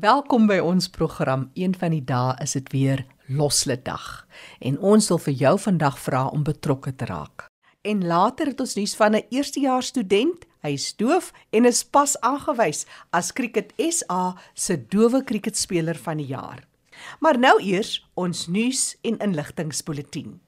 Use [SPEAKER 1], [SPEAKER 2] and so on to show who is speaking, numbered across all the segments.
[SPEAKER 1] Welkom by ons program. Een van die dae is dit weer Losletdag en ons wil vir jou vandag vra om betrokke te raak. En later het ons nuus van 'n eerstejaars student. Hy is doof en is pas aangewys as Cricket SA se dowe kriketspeler van die jaar. Maar nou eers ons nuus en inligtingspulsatie.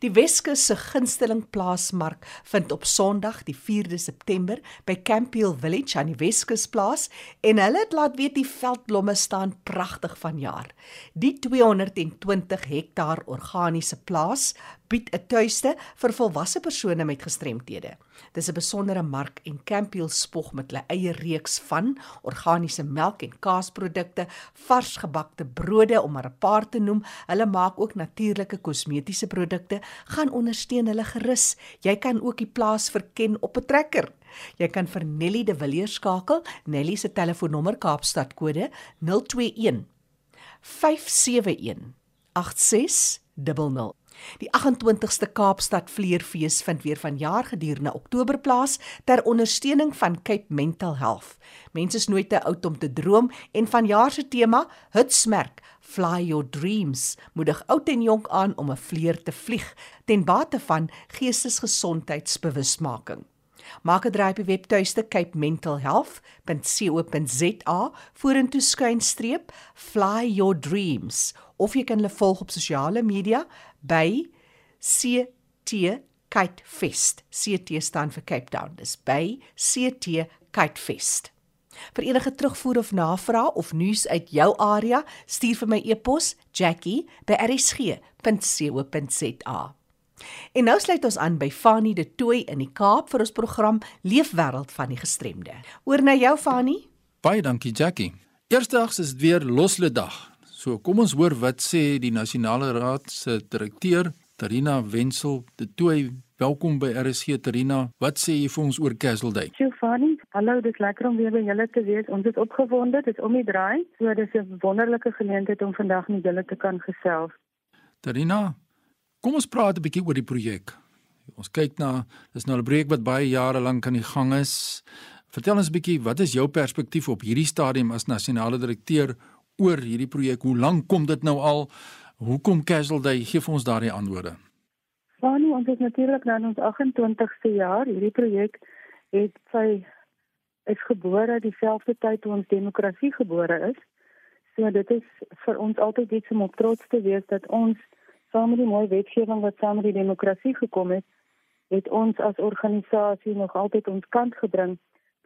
[SPEAKER 1] Die Weskus se gunsteling plaasmark vind op Sondag die 4de September by Campiel Village aan die Weskus plaas en hulle het laat weet die veldblomme staan pragtig vanjaar. Die 220 hektaar organiese plaas bied 'n tuiste vir volwasse persone met gestremthede. Dis 'n besondere mark en Campiel spog met hulle eie reeks van organiese melk en kaasprodukte, vars gebakte brode om maar 'n paar te noem. Hulle maak ook natuurlike kosmetiese produkte. Gaan ondersteun hulle gerus. Jy kan ook die plaas verken op 'n trekker. Jy kan vir Nelly de Villiers skakel. Nelly se telefoonnommer Kaapstad kode 021 571 8600 Die 28ste Kaapstad Vleerfees vind weer vanjaar gedurende Oktober plaas ter ondersteuning van Cape Mental Health. Mense is nooit te oud om te droom en vanjaar se tema, Hutsmerk, Fly Your Dreams, moedig oud en jonk aan om 'n vleer te vlieg ten bate van geestesgesondheidsbewusmaking. Maak 'n draai op die webtuiste capementalhealth.co.za vorentoe skuinstreep fly your dreams of jy kan hulle volg op sosiale media by CT Kitefest. CT staan vir Cape Town. Dis by CT Kitefest. Vir enige terugvoer of navraag of nuus uit jou area, stuur vir my e-pos jackie@rsg.co.za. En nou sluit ons aan by Fanie de Tooi in die Kaap vir ons program Leefwêreld van die Gestremde. Oor na jou Fanie.
[SPEAKER 2] Baie dankie Jackie. Eersdaags is dit weer Losledag. So kom ons hoor wat sê die Nasionale Raad se direkteur Tarina Wenzel de Tooi. Welkom by RSG Tarina. Wat sê jy vir ons oor Castle Day?
[SPEAKER 3] Giovanni, hallo, dit is lekker om weer by julle te wees. Ons is opgewonde, dit is om die draai. So dis 'n wonderlike geleentheid om vandag met julle te kan gesels.
[SPEAKER 2] Tarina, kom ons praat 'n bietjie oor die projek. Ons kyk na dis nou 'n projek wat baie jare lank aan die gang is. Vertel ons 'n bietjie, wat is jou perspektief op hierdie stadium as nasionale direkteur oor hierdie projek? Hoe lank kom dit nou al? Hoekom Casual Day? Gee vir ons daardie antwoorde.
[SPEAKER 3] Fani, ons is natuurlik nou in ons 28ste jaar. Hierdie projek het sy is gebore dieselfde tyd toe ons demokrasie gebore is. So dit is vir ons altyd iets om op trots te wees dat ons saam met die mooi wetgewing wat saam met die demokrasie gekom het, het ons as organisasie nog altyd ons kant gebring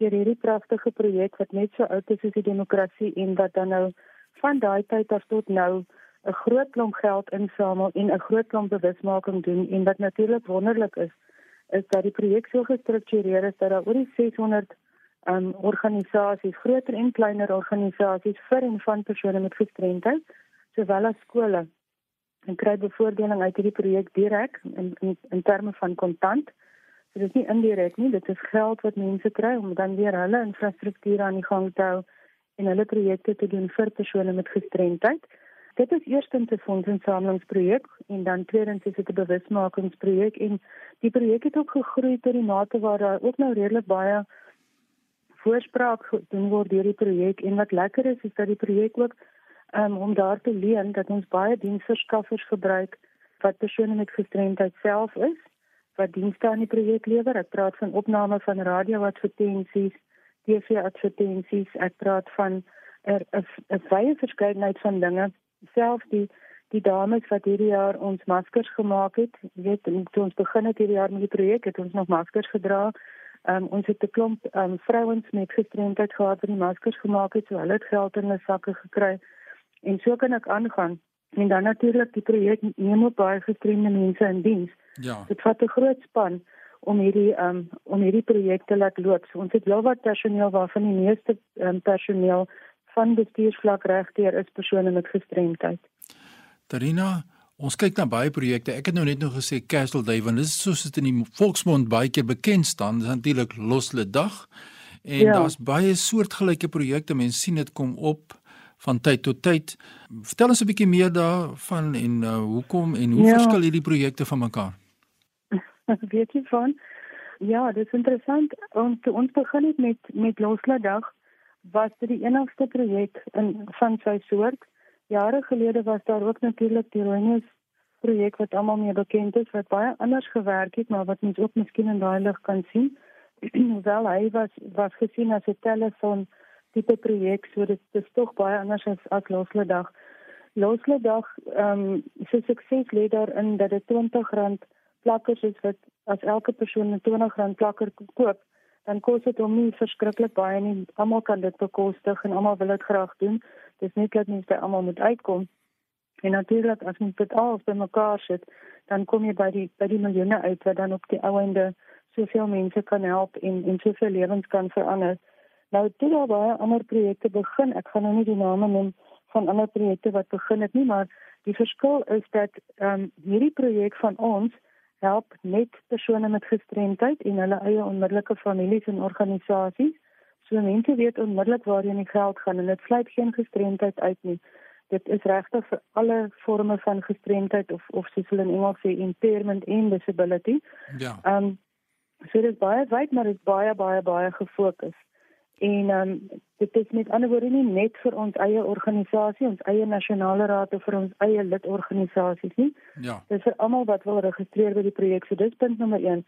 [SPEAKER 3] deur hierdie pragtige projek wat net so oud is as die demokrasie en wat dan nou van daai tyd af tot nou 'n groot klomp geld insamel en 'n groot klomp bewusmaking doen. En wat natuurlik wonderlik is is dat die projek so gestruktureer is dat daar oor die 600 um organisasies, groter en kleiner organisasies vir en van persone met gestremdheid, sowel as skole en kry bevoordeling uit hierdie projek direk in, in in terme van kontant. So dit is nie indirek nie, dit is geld wat mense kry om dan weer hulle infrastruktuur aan die gang te hou en hulle projekte te doen vir persone met gestremdheid. Dit is eerstens 'n fondsinsamelingsprojek en dan tweedens is dit 'n bewusmakingsprojek en die projek het ook gegroei tot die mate waar daar ook nou redelik baie voorspraak gedoen word deur die projek en wat lekker is is dat die projek ook um, om daar te leen dat ons baie diensverskaffers gebruik wat persone met gestremdheid self is wat dienste aan die projek lewer. Ek praat van opname van radio-advertensies, TV-advertensies, ek praat van 'n 'n baie verskeidenheid van dinge. Selfs die die dames wat hierdie jaar ons maskers gemaak het, weet toe ons begin het hierdie jaar met die projek, het ons nog maskers gedra. Um, ons het 'n klomp um, vrouens met gestremdheid gehad wat die maskers gemaak het, so hulle het geld in hulle sakke gekry. En so kan ek aangaan. En dan natuurlik die projek neem ook baie gestremde mense in diens.
[SPEAKER 2] Ja.
[SPEAKER 3] Dit vat 'n groot span om hierdie um om hierdie projekte laat loop. So ons het heelwat personeel waarvan die meeste um, personeel van bestuursvlak regdeur is persone met gestremdheid.
[SPEAKER 2] Tarina, ons kyk na baie projekte. Ek het nou net nog gesê Castle Day want dit is soos dit in die volksmond baie keer bekend staan. Dit is natuurlik Losle Dag. En ja. daar's baie soortgelyke projekte. Mense sien dit kom op van tyd tot tyd. Vertel ons 'n bietjie meer daarvan en uh, hoekom en hoe ja. verskil hierdie projekte van mekaar?
[SPEAKER 3] weet jy van? Ja, dit is interessant. Ons ons begin het met met Losladag was dit die enigste projek in van sy soort. Jare gelede was daar ook natuurlik die Rooinus projek wat almal mee bekend is wat baie anders gewerk het, maar wat mens ook miskien in daai lig kan sien. Wel hy was was gesien as 'n telefoon tipe projek, so dit is tog baie anders as as Losle Dag. Losle Dag ehm um, se sukses lê daarin dat dit R20 plakkers is wat as elke persoon 'n R20 plakker koop, dan kos dit hom nie verskriklik baie nie. Almal kan dit bekostig en almal wil dit graag doen. Dis net dat mense almal moet uitkom. En natuurlik as jy dit al bymekaar sit, dan kom jy by die by die miljoene uit wat dan op die ouende soveel mense kan help en en soveel lewens kan verander. Nou dit al baie ander projekte begin. Ek gaan nou nie die name noem van ander projekte wat begin het nie, maar die verskil is dat ehm um, hierdie projek van ons help net persone met gestremdheid en hulle eie onmiddellike families en organisasies. So mense weet onmiddellik waarheen die geld gaan en dit sluit geen gestremdheid uit nie dit is regtig vir alle forme van gestremdheid of of soos hulle in Engels sê impairment en disability.
[SPEAKER 2] Ja.
[SPEAKER 3] Ehm um, so dit is baie wyd maar dit is baie baie baie gefokus. En ehm um, dit is met ander woorde nie net vir ons eie organisasie, ons eie nasionale raad of vir ons eie lidorganisasies nie.
[SPEAKER 2] Ja.
[SPEAKER 3] Dit is vir almal wat wil registreer by die projek. So dis punt nommer 1.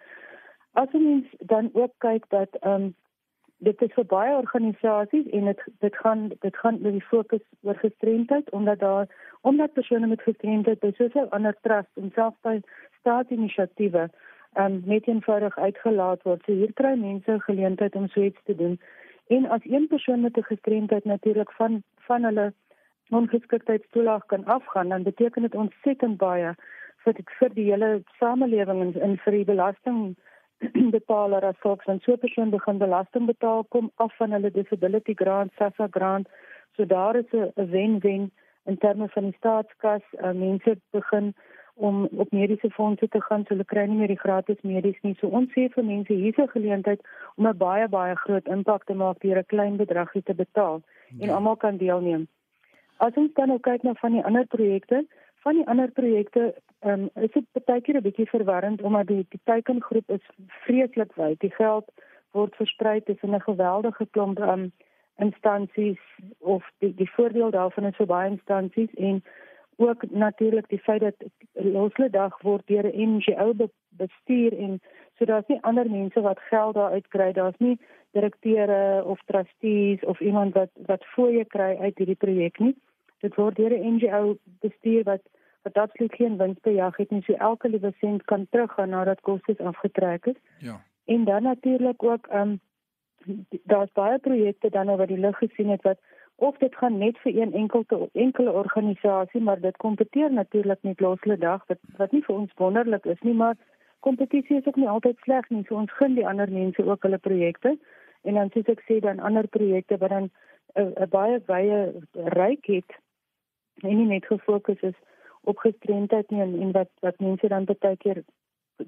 [SPEAKER 3] As ons dan ook kyk dat ehm um, dit is vir baie organisasies en dit dit gaan dit gaan oor die fokus oor gestremdheid omdat daar omdat persone met gestremdheid by soveel ander trusts en selfs by staatsinisiatiewe um, net eenvoudig uitgelaat word. So hier kry mense geleentheid om so iets te doen. En as een persoon met 'n gestremdheid natuurlik van van hulle ongeskiktheidstoelaag kan afgaan, dan beteken dit ontsettend baie vir dit vir die hele samelewing en, en vir die belasting betaler as volks van so 'n persoon begin belasting betaal kom af van hulle disability grant, SASSA grant. So daar is 'n wen-wen in terme van die staatskas. Uh, mense begin om op mediese fondse te gaan, so hulle kry nie meer die gratis medies nie. So ons sê vir mense hier's 'n geleentheid om 'n baie baie groot impak te maak deur 'n klein bedragie te betaal en ja. almal kan deelneem. As ons dan nou kyk na van die ander projekte, van die ander projekte Ehm um, is dit baie keer 'n bietjie verwarrend omdat die die teikengroep is vreeslik wyd. Die geld word versprei tussen 'n geweldige klomp ehm um, instansies of die die voordeel daarvan is vir baie instansies en ook natuurlik die feit dat Losle Dag word deur 'n NGO be bestuur en so daar's nie ander mense wat geld daar uitkry. Daar's nie direkteure of trustees of iemand wat wat fooie kry uit hierdie projek nie. Dit word deur 'n NGO bestuur wat wat absoluut geen winsbejag het nie. So elke liewe sent kan teruggaan nadat kostes afgetrek is.
[SPEAKER 2] Ja.
[SPEAKER 3] En dan natuurlik ook ehm um, daar's baie projekte dan oor die lig gesien het wat of dit gaan net vir een enkele enkele organisasie, maar dit kompeteer natuurlik met Losle Dag wat wat nie vir ons wonderlik is nie, maar kompetisie is ook nie altyd sleg nie. So ons gun die ander mense ook hulle projekte. En dan soos ek sê dan ander projekte wat dan 'n baie baie ryk het en nie net gefokus is op gestremdheid nie en, en wat wat mense dan baie keer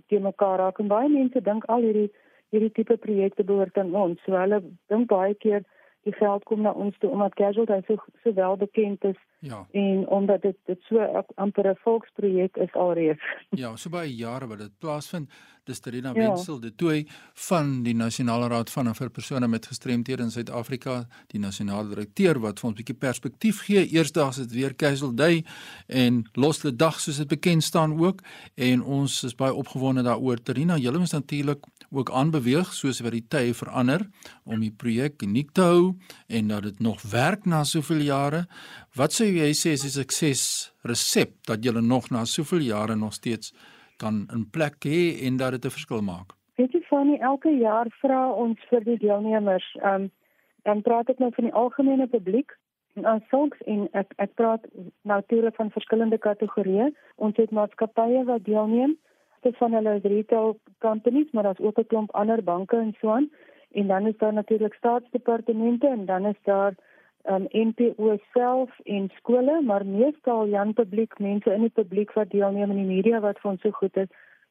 [SPEAKER 3] te mekaar raak en baie mense dink al hierdie hierdie tipe projekte behoort aan ons. So hulle dink baie keer die geld kom na ons toe omdat Casual so so wel bekend is
[SPEAKER 2] Ja.
[SPEAKER 3] En omdat dit dit so amper 'n volksprojek is alreeds.
[SPEAKER 2] Ja, so baie jare wat dit plaasvind. Dis Terina ja. Wenzel de Tooi van die Nasionale Raad van vir persone met gestremthede in Suid-Afrika, die nasionale direkteur wat vir ons 'n bietjie perspektief gee. Eersdaags is dit weer Casual Day en Losle Dag soos dit bekend staan ook en ons is baie opgewonde daaroor. Terina, julle moet natuurlik ook aanbeweeg soos wat die tye verander om die projek uniek te hou en dat dit nog werk na soveel jare. Wat sou jy sê is die sukses resep dat jy nog na soveel jare nog steeds kan in plek hê en dat dit 'n verskil maak?
[SPEAKER 3] Weet jy van nie elke jaar vra ons vir die deelnemers, ehm um, dan praat ek nou van die algemene publiek ons volks en ek ek praat natuurlik van verskillende kategorieë. Ons het maatskappye wat deelneem dit van hulle retail companies, maar daar's ook 'n klomp ander banke en so aan. En dan is daar natuurlik staatsdepartemente en dan is daar um, NPO self en skole, maar meestal Jan publiek, mense in die publiek wat deelneem in die media wat van so goed is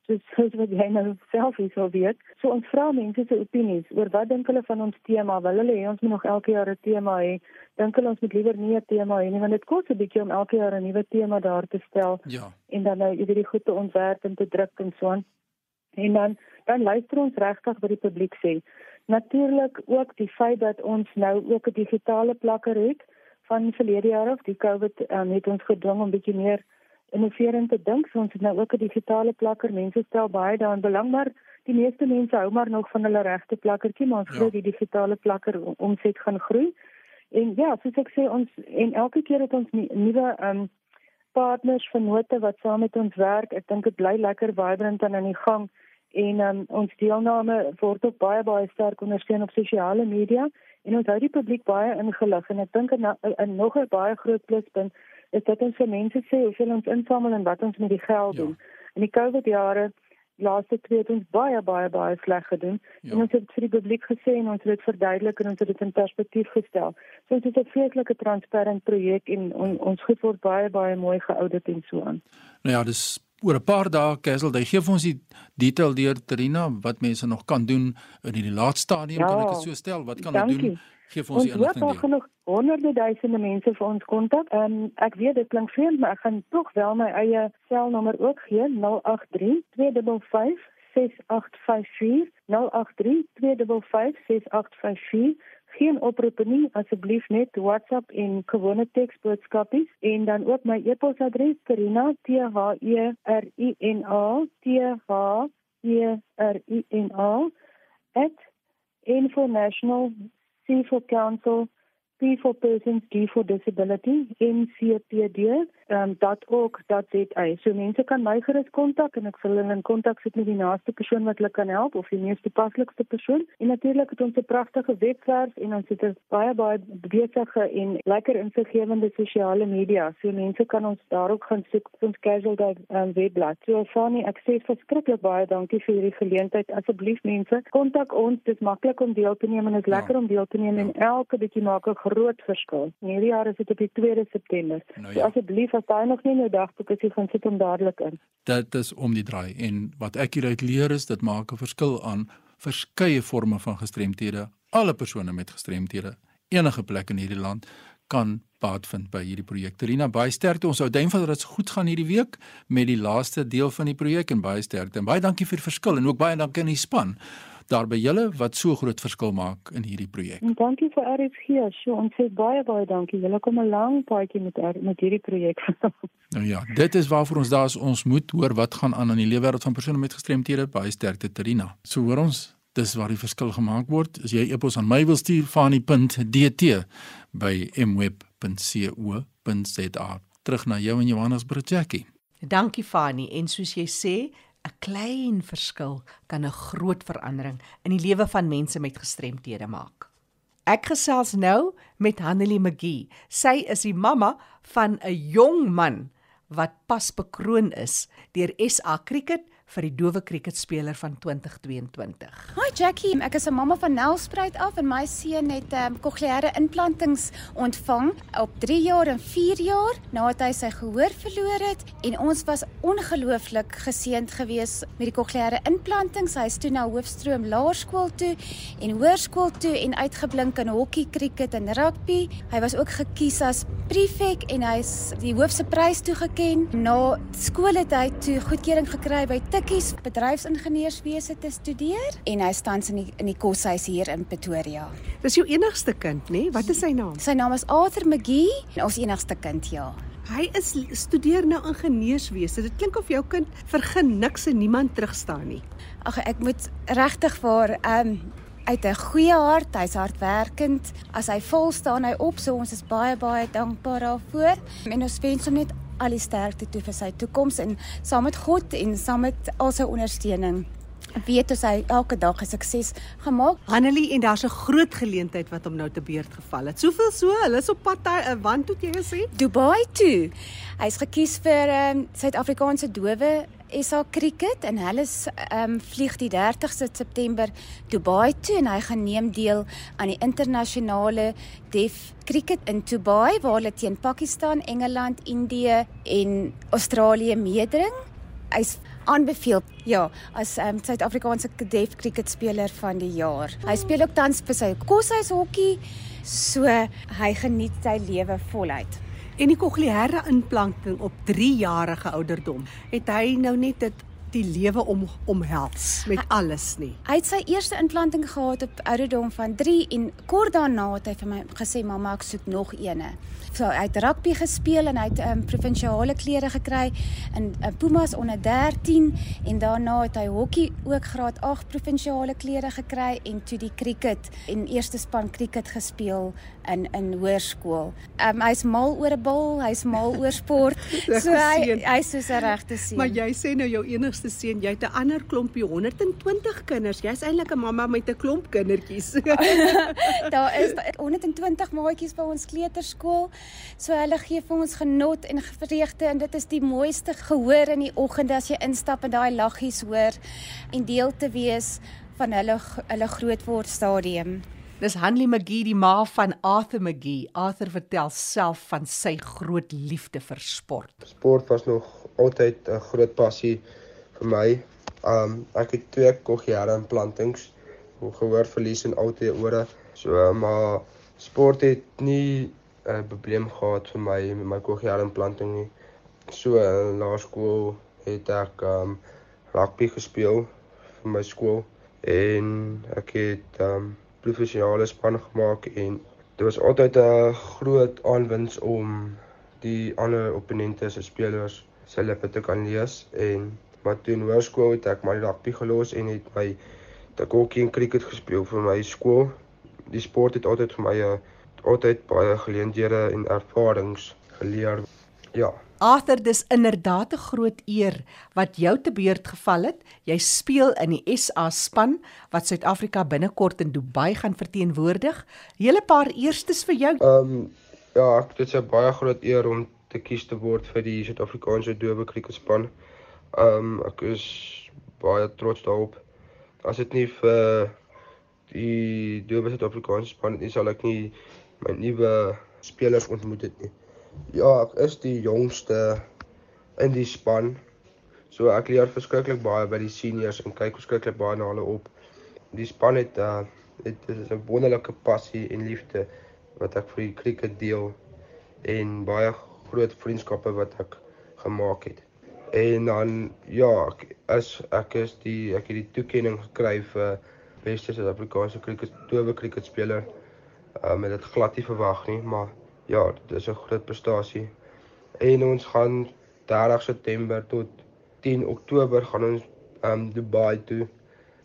[SPEAKER 3] soos soos wat jy nou self hierso weet. So ons vra mense se opinies oor wat dink hulle van ons tema? Wil hulle hê ons moet nog elke jaar 'n tema hê? Dink hulle ons moet liewer nie 'n tema hê nie want dit kos 'n bietjie om elke jaar 'n nuwe tema daar te stel.
[SPEAKER 2] Ja.
[SPEAKER 3] En dan nou hierdie goed te ontwerp en te druk en so aan. En dan dan luister ons regtig wat die publiek sê. natuurlik ook die feit dat ons nou ook 'n digitale plakker het van verlede jaar af. Die COVID um, het ons gedwing om bietjie meer innoverend te dink. So ons het nou ook 'n digitale plakker. Mense stel baie daaraan belang, maar die meeste mense hou maar nog van hulle regte plakkertjie, maar ons ja. glo die digitale plakker omset gaan groei. En ja, soos ek sê ons en elke keer het ons nuwe um partners vennote wat saam met ons werk. Ek dink dit bly lekker vibrant en aan die gang en um, ons deelname word ook baie baie sterk ondersteun op sosiale media en ons hou die publiek baie ingelig en ek dink 'n nog 'n baie groot pluspunt is dat ons vir mense sê hoeveel ons insamel en wat ons met die geld ja. doen. In die COVID jare laaste twee het ons baie baie baie sleg gedoen ja. en ons het vir die publiek gesê en ons het dit verduidelik en ons het dit in perspektief gestel. So dit is 'n vreeslike transparant projek en on, ons goed word baie baie mooi geaudit en so aan.
[SPEAKER 2] Nou ja, dis oor 'n paar dae Kessel, jy gee vir ons die detail deur Trina wat mense nog kan doen in die laaste stadium ja, kan ek dit so stel, wat kan hulle doen? Gee vir ons die inligting.
[SPEAKER 3] Ons het genoeg honderde duisende mense vir ons kontak. Ehm um, ek weet dit klink vreemd, maar ek gaan tog wel my eie selnommer ook gee 083 255 6854 083 255 6854 geen oproepe nie asseblief net WhatsApp en gewone teksboodskapies en dan ook my e-posadres Karina T H E R I N A T H E R I N A @informational c for council P for persons, D for disability, ncpd.org.za. Um, so mense kan my gerus kontak en ek sal hulle in kontak sit met die naaste persoon wat hulle kan help of die mees toepaslikste persoon. En natuurlik het ons 'n pragtige webwerf en ons het baie baie besige en lekker insiggewende sosiale media. So mense kan ons daar ook gaan soek op ons casual day um, webblad. So Fani, ek sê verskriklik baie dankie vir hierdie geleentheid. Asseblief mense, kontak ons. Dit is maklik om deel te neem en dit is lekker ja. om deel te neem en elke bietjie maak 'n groot verskil. Hierdie jaar is dit op die 2de September. Nou ja. So asseblief as daai nog nie in jou dagboek is, gaan sit hom dadelik in.
[SPEAKER 2] Dit is om die draai en wat ek hieruit leer is dit maak 'n verskil aan verskeie forme van gestremthede. Alle persone met gestremthede enige plek in hierdie land kan baat vind by hierdie projek. Rina, baie sterkte. Ons hou duim vir dat dit goed gaan hierdie week met die laaste deel van die projek en baie sterkte. En baie dankie vir die verskil en ook baie dankie aan die span daar by julle wat so groot verskil maak in hierdie projek.
[SPEAKER 3] Dankie vir RSG. So ons sê baie baie dankie. Julle kom 'n lang paadjie met met hierdie projek.
[SPEAKER 2] nou ja, dit is waarvoor ons daar is. Ons moet hoor wat gaan aan in die lewenswêreld van persone met gestremthede. Baie sterkte Terina. So hoor ons Dis waar die verskil gemaak word. As jy e-pos aan my wil stuur fani.dt by mweb.co.za. Terug na jou in Johannesburg Jackie.
[SPEAKER 1] Dankie Fani en soos jy sê, 'n klein verskil kan 'n groot verandering in die lewe van mense met gestremthede maak. Ek gesels nou met Hanelie McGee. Sy is die mamma van 'n jong man wat pas bekroon is deur SA Cricket vir die dowe kriketspeler van 2022.
[SPEAKER 4] Hi Jackie, ek is 'n mamma van Nelspruit af en my seun het ehm um, kokleaire implantings ontvang op 3 jaar en 4 jaar nadat hy sy gehoor verloor het en ons was ongelooflik geseënd geweest met die kokleaire implantings. Hy is toe na Hoofstroom Laerskool toe en hoërskool toe en uitgeblink in hokkie, kriket en rugby. Hy was ook gekies as prefek en hy's die hoofse prys toegeken. Na skool het hy toe goedkeuring gekry by Tikkies bedryfsingenieurswese te studeer en hy staan in die in die koshuis hier in Pretoria.
[SPEAKER 1] Dis jou enigste kind, nê? Nee? Wat is sy naam?
[SPEAKER 4] Sy naam is Arthur McGee, ons enigste kind, ja.
[SPEAKER 1] Hy is studeer nou ingenieurswese. Dit klink of jou kind vir niks en niemand terugstaan nie.
[SPEAKER 4] Ag ek moet regtig vir ehm um, uit 'n goeie hart, hy's hardwerkend. As hy vol staan hy op, so ons is baie baie dankbaar daarvoor. En ons wens hom net al die sterkte toe vir sy toekoms en saam met God en saam met al sy ondersteuning weet ons hy elke dag 'n sukses gemaak.
[SPEAKER 1] Hanelie en daar's 'n groot geleentheid wat hom nou te beurt geval het. Soveel so, hulle is op pad na 'n want toe jy gesê?
[SPEAKER 4] Dubai toe. Hy's gekies vir ehm um, Suid-Afrikaanse dowe SA Cricket en hulle ehm um, vlieg die 30ste September Dubai toe en hy gaan neem deel aan die internasionale Deaf Cricket in Dubai waar hulle teen Pakistan, Engeland, Indië en Australië meeding. Hy's aanbeveel ja as um, Suid-Afrikaanse Deaf Cricket speler van die jaar. Hy speel ook tans vir sy koshuis hokkie, so hy geniet sy lewe voluit.
[SPEAKER 1] En die kokleaire implanting op 3 jarige ouderdom, het hy nou net dit
[SPEAKER 5] die lewe om omhels met alles nie.
[SPEAKER 4] Hy het sy eerste implanting gehad op ouderdom van 3 en kort daarna het hy vir my gesê mamma ek soek nog eene. So hy het rugby gespeel en hy het um, provinsiale klere gekry in uh, Pumas onder 13 en daarna het hy hokkie ook graad 8 provinsiale klere gekry en toe die cricket en eerste span cricket gespeel in in hoërskool. Um, hy's mal oor 'n bal, hy's mal oor sport. so hy hy's soos 'n regte seun.
[SPEAKER 5] Maar jy sê nou jou enigste seun, jy het 'n ander klompie 120 kinders. Jy's eintlik 'n mamma met 'n klomp kindertjies.
[SPEAKER 4] Daar is 120 maatjies by ons kleuterskool. So hulle gee vir ons genot en vreugde en dit is die mooiste gehoor in die oggend as jy instap en daai laggies hoor en deel te wees van hulle hulle grootword stadium.
[SPEAKER 1] Dis Hanlie McGee, die ma van Arthur McGee. Arthur vertel self van sy groot liefde vir sport.
[SPEAKER 6] Sport was nog altyd 'n groot passie vir my. Um ek het twee kogiare implantings, gehoor verlies en al twee ore. So maar sport het nie 'n probleem gehad vir my met my kogiare implanting nie. So laerskool het ek um rugby gespeel vir my skool en ek het um professionele span gemaak en dit was altyd 'n groot aanwins om die ander opponente se spelers se lippe te kan lees en maar toe in hoërskool het ek my rugby gelos en het my takokie en cricket gespeel vir my skool. Die sport het altyd vir my uh, altyd baie geleenthede en ervarings geleer. Ja.
[SPEAKER 1] Arthur, dis inderdaad 'n groot eer wat jou te beurt geval het. Jy speel in die SA span wat Suid-Afrika binnekort in Dubai gaan verteenwoordig. Hele paar eerstes vir jou.
[SPEAKER 6] Ehm um, ja, dit is 'n baie groot eer om te kies te word vir die Suid-Afrikaanse Dowe Kriketspan. Ehm um, ek is baie trots daarop. As dit nie vir die Dowe Suid-Afrikaanse span is, sal ek nie my nuwe spelers ontmoet het nie. Ja, ek is die jongste in die span. So ek leer verskriklik baie by die seniors en kyk verskriklik baie na hulle op. Die span het uh dit is 'n wonderlike passie en liefde wat ek vir die cricket deel en baie groot vriendskappe wat ek gemaak het. En dan ja, ek is ek is die ek het die toekenning gekry vir beste Suid-Afrikaanse cricket towe cricket speler um, het dit glad nie verwag nie, maar ja, dit is 'n groot prestasie. En ons gaan 30 September tot 10 Oktober gaan ons um Dubai toe.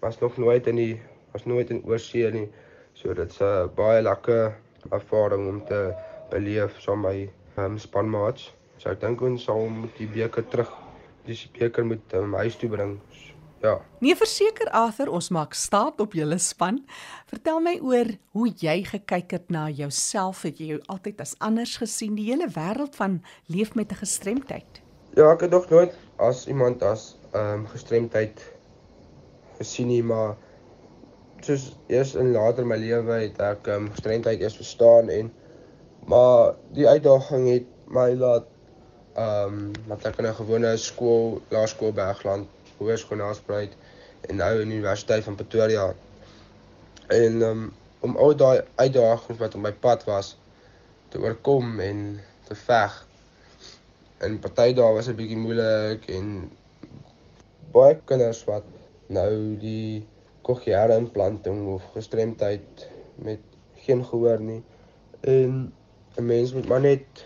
[SPEAKER 6] Was nog nooit in die was nooit in oorsee nie. So dit's 'n baie lekker ervaring om te beleef saam met my um spanmaats. So ek dink ons sal met die beker terug die beker moet um, huis toe bring. Ja.
[SPEAKER 1] Nee, verseker Arthur, ons maak staat op julle span. Vertel my oor hoe jy gekyk het na jouself, het jy jou altyd as anders gesien, die hele wêreld van leef met 'n gestremdheid?
[SPEAKER 6] Ja, ek het nog nooit as iemand as ehm um, gestremdheid gesien nie, maar soos eers in later my lewe het ek ehm um, gestremdheid eers verstaan en maar die uitdaging het my laat ehm um, wat ek in 'n gewone skool, laerskool Bergland hoërskool Nelspruit en nou in Universiteit van Pretoria. En um, om al daai uitdagings wat op my pad was te oorkom en te veg. En party dae was 'n bietjie moeilik en baie kinders wat nou die cochleaire implanting of gestremdheid met geen gehoor nie. En 'n mens moet maar net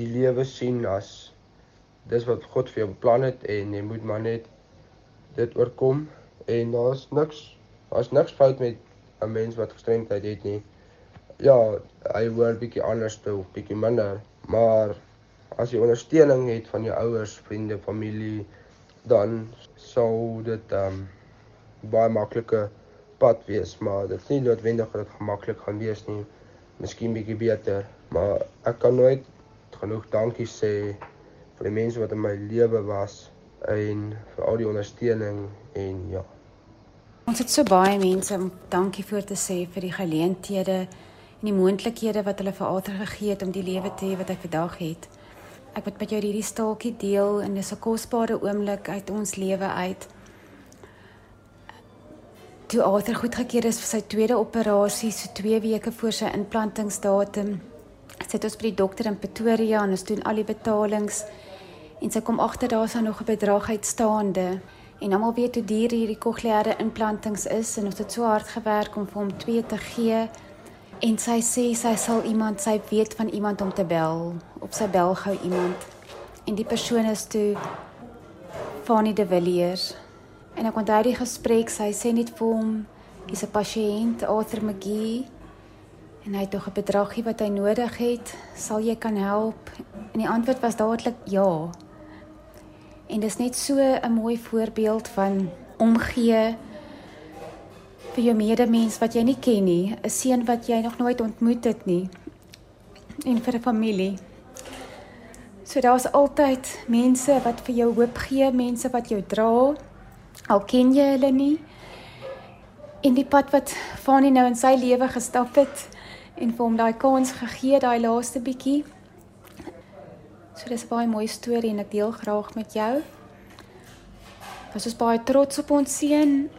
[SPEAKER 6] die lewe sien as dis wat God vir jou beplan het en jy moet maar net dit oorkom en daar's niks daar's niks fout met 'n mens wat gestremdheid het nie. Ja, hy hoor bietjie anders toe, bietjie minder, maar as jy ondersteuning het van jou ouers, vriende, familie, dan sou dit um, baie maklike pad wees, maar dit is nie noodwendig dat dit gemaklik gaan wees nie. Miskien bietjie beter, maar ek kan nooit genoeg dankie sê vir die mense wat in my lewe was en vir al die ondersteuning en ja.
[SPEAKER 4] Ons het so baie mense om dankie voor te sê vir die geleenthede en die moontlikhede wat hulle vir Arthur gegee het om die lewe te hê wat hy vandag het. Ek wil met jou hierdie staaltjie deel en dis 'n kosbare oomblik uit ons lewe uit. Toe Arthur goedgekeur is vir sy tweede operasie so 2 weke voor sy implantingsdatum, sit ons by die dokter in Pretoria en ons doen al die betalings en sy kom agter daar is nog 'n bedrag uitstaande. En almal weet hoe duur hierdie kokleaire implantings is en ons het so hard gewerk om vir hom twee te gee. En sy sê sy sal iemand, sy weet van iemand om te bel. Op sy bel gou iemand. En die persoon is toe Fanny de Villiers. En ek onthou die gesprek, sy sê net vir hom, hy's 'n pasiënt, Arthur McGee en hy het tog 'n bedragie wat hy nodig het, sal jy kan help? En die antwoord was dadelik ja. En dis net so 'n mooi voorbeeld van omgee vir jou medemens wat jy nie ken nie, 'n seun wat jy nog nooit ontmoet het nie. En vir 'n familie. So daar's altyd mense wat vir jou hoop gee, mense wat jou dra. Al ken jy hulle nie. En die pad wat Fanie nou in sy lewe gestap het, en vir hom daai kans gegee daai laaste bietjie. So dis 'n baie mooi storie en ek deel graag met jou. Was ons baie trots op ons seun.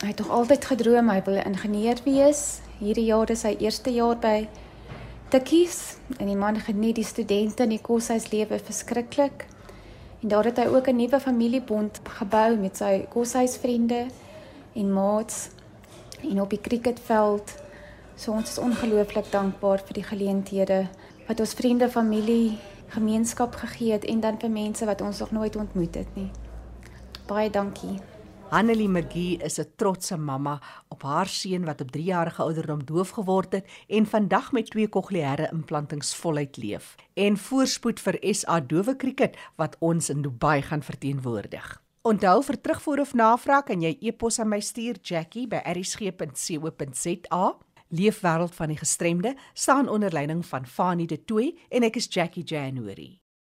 [SPEAKER 4] Hy het tog altyd gedroom hy wil 'n ingenieur wees. Hierdie jaar is sy eerste jaar by Tikkies en die man geniet die studente in die koshuislewe verskriklik. En daar het hy ook 'n nuwe familiebond gebou met sy koshuisvriende en maats en op die cricketveld So ons is ongelooflik dankbaar vir die geleenthede wat ons vriende, familie, gemeenskap gegee het en dan vir mense wat ons nog nooit ontmoet het nie. Baie dankie.
[SPEAKER 1] Annelie McGee is 'n trotse mamma op haar seun wat op 3 jarige ouderdom doof geword het en vandag met twee kokleaire implantings voluit leef. En voorspoed vir SA Dowe Kriket wat ons in Dubai gaan verteenwoordig. Onthou vir terugvoer of navraag kan jy e-pos aan my stuur Jackie by erisg.co.za. Leefwêreld van die gestremde staan onder leiding van Fanie De Tooy en ek is Jackie January.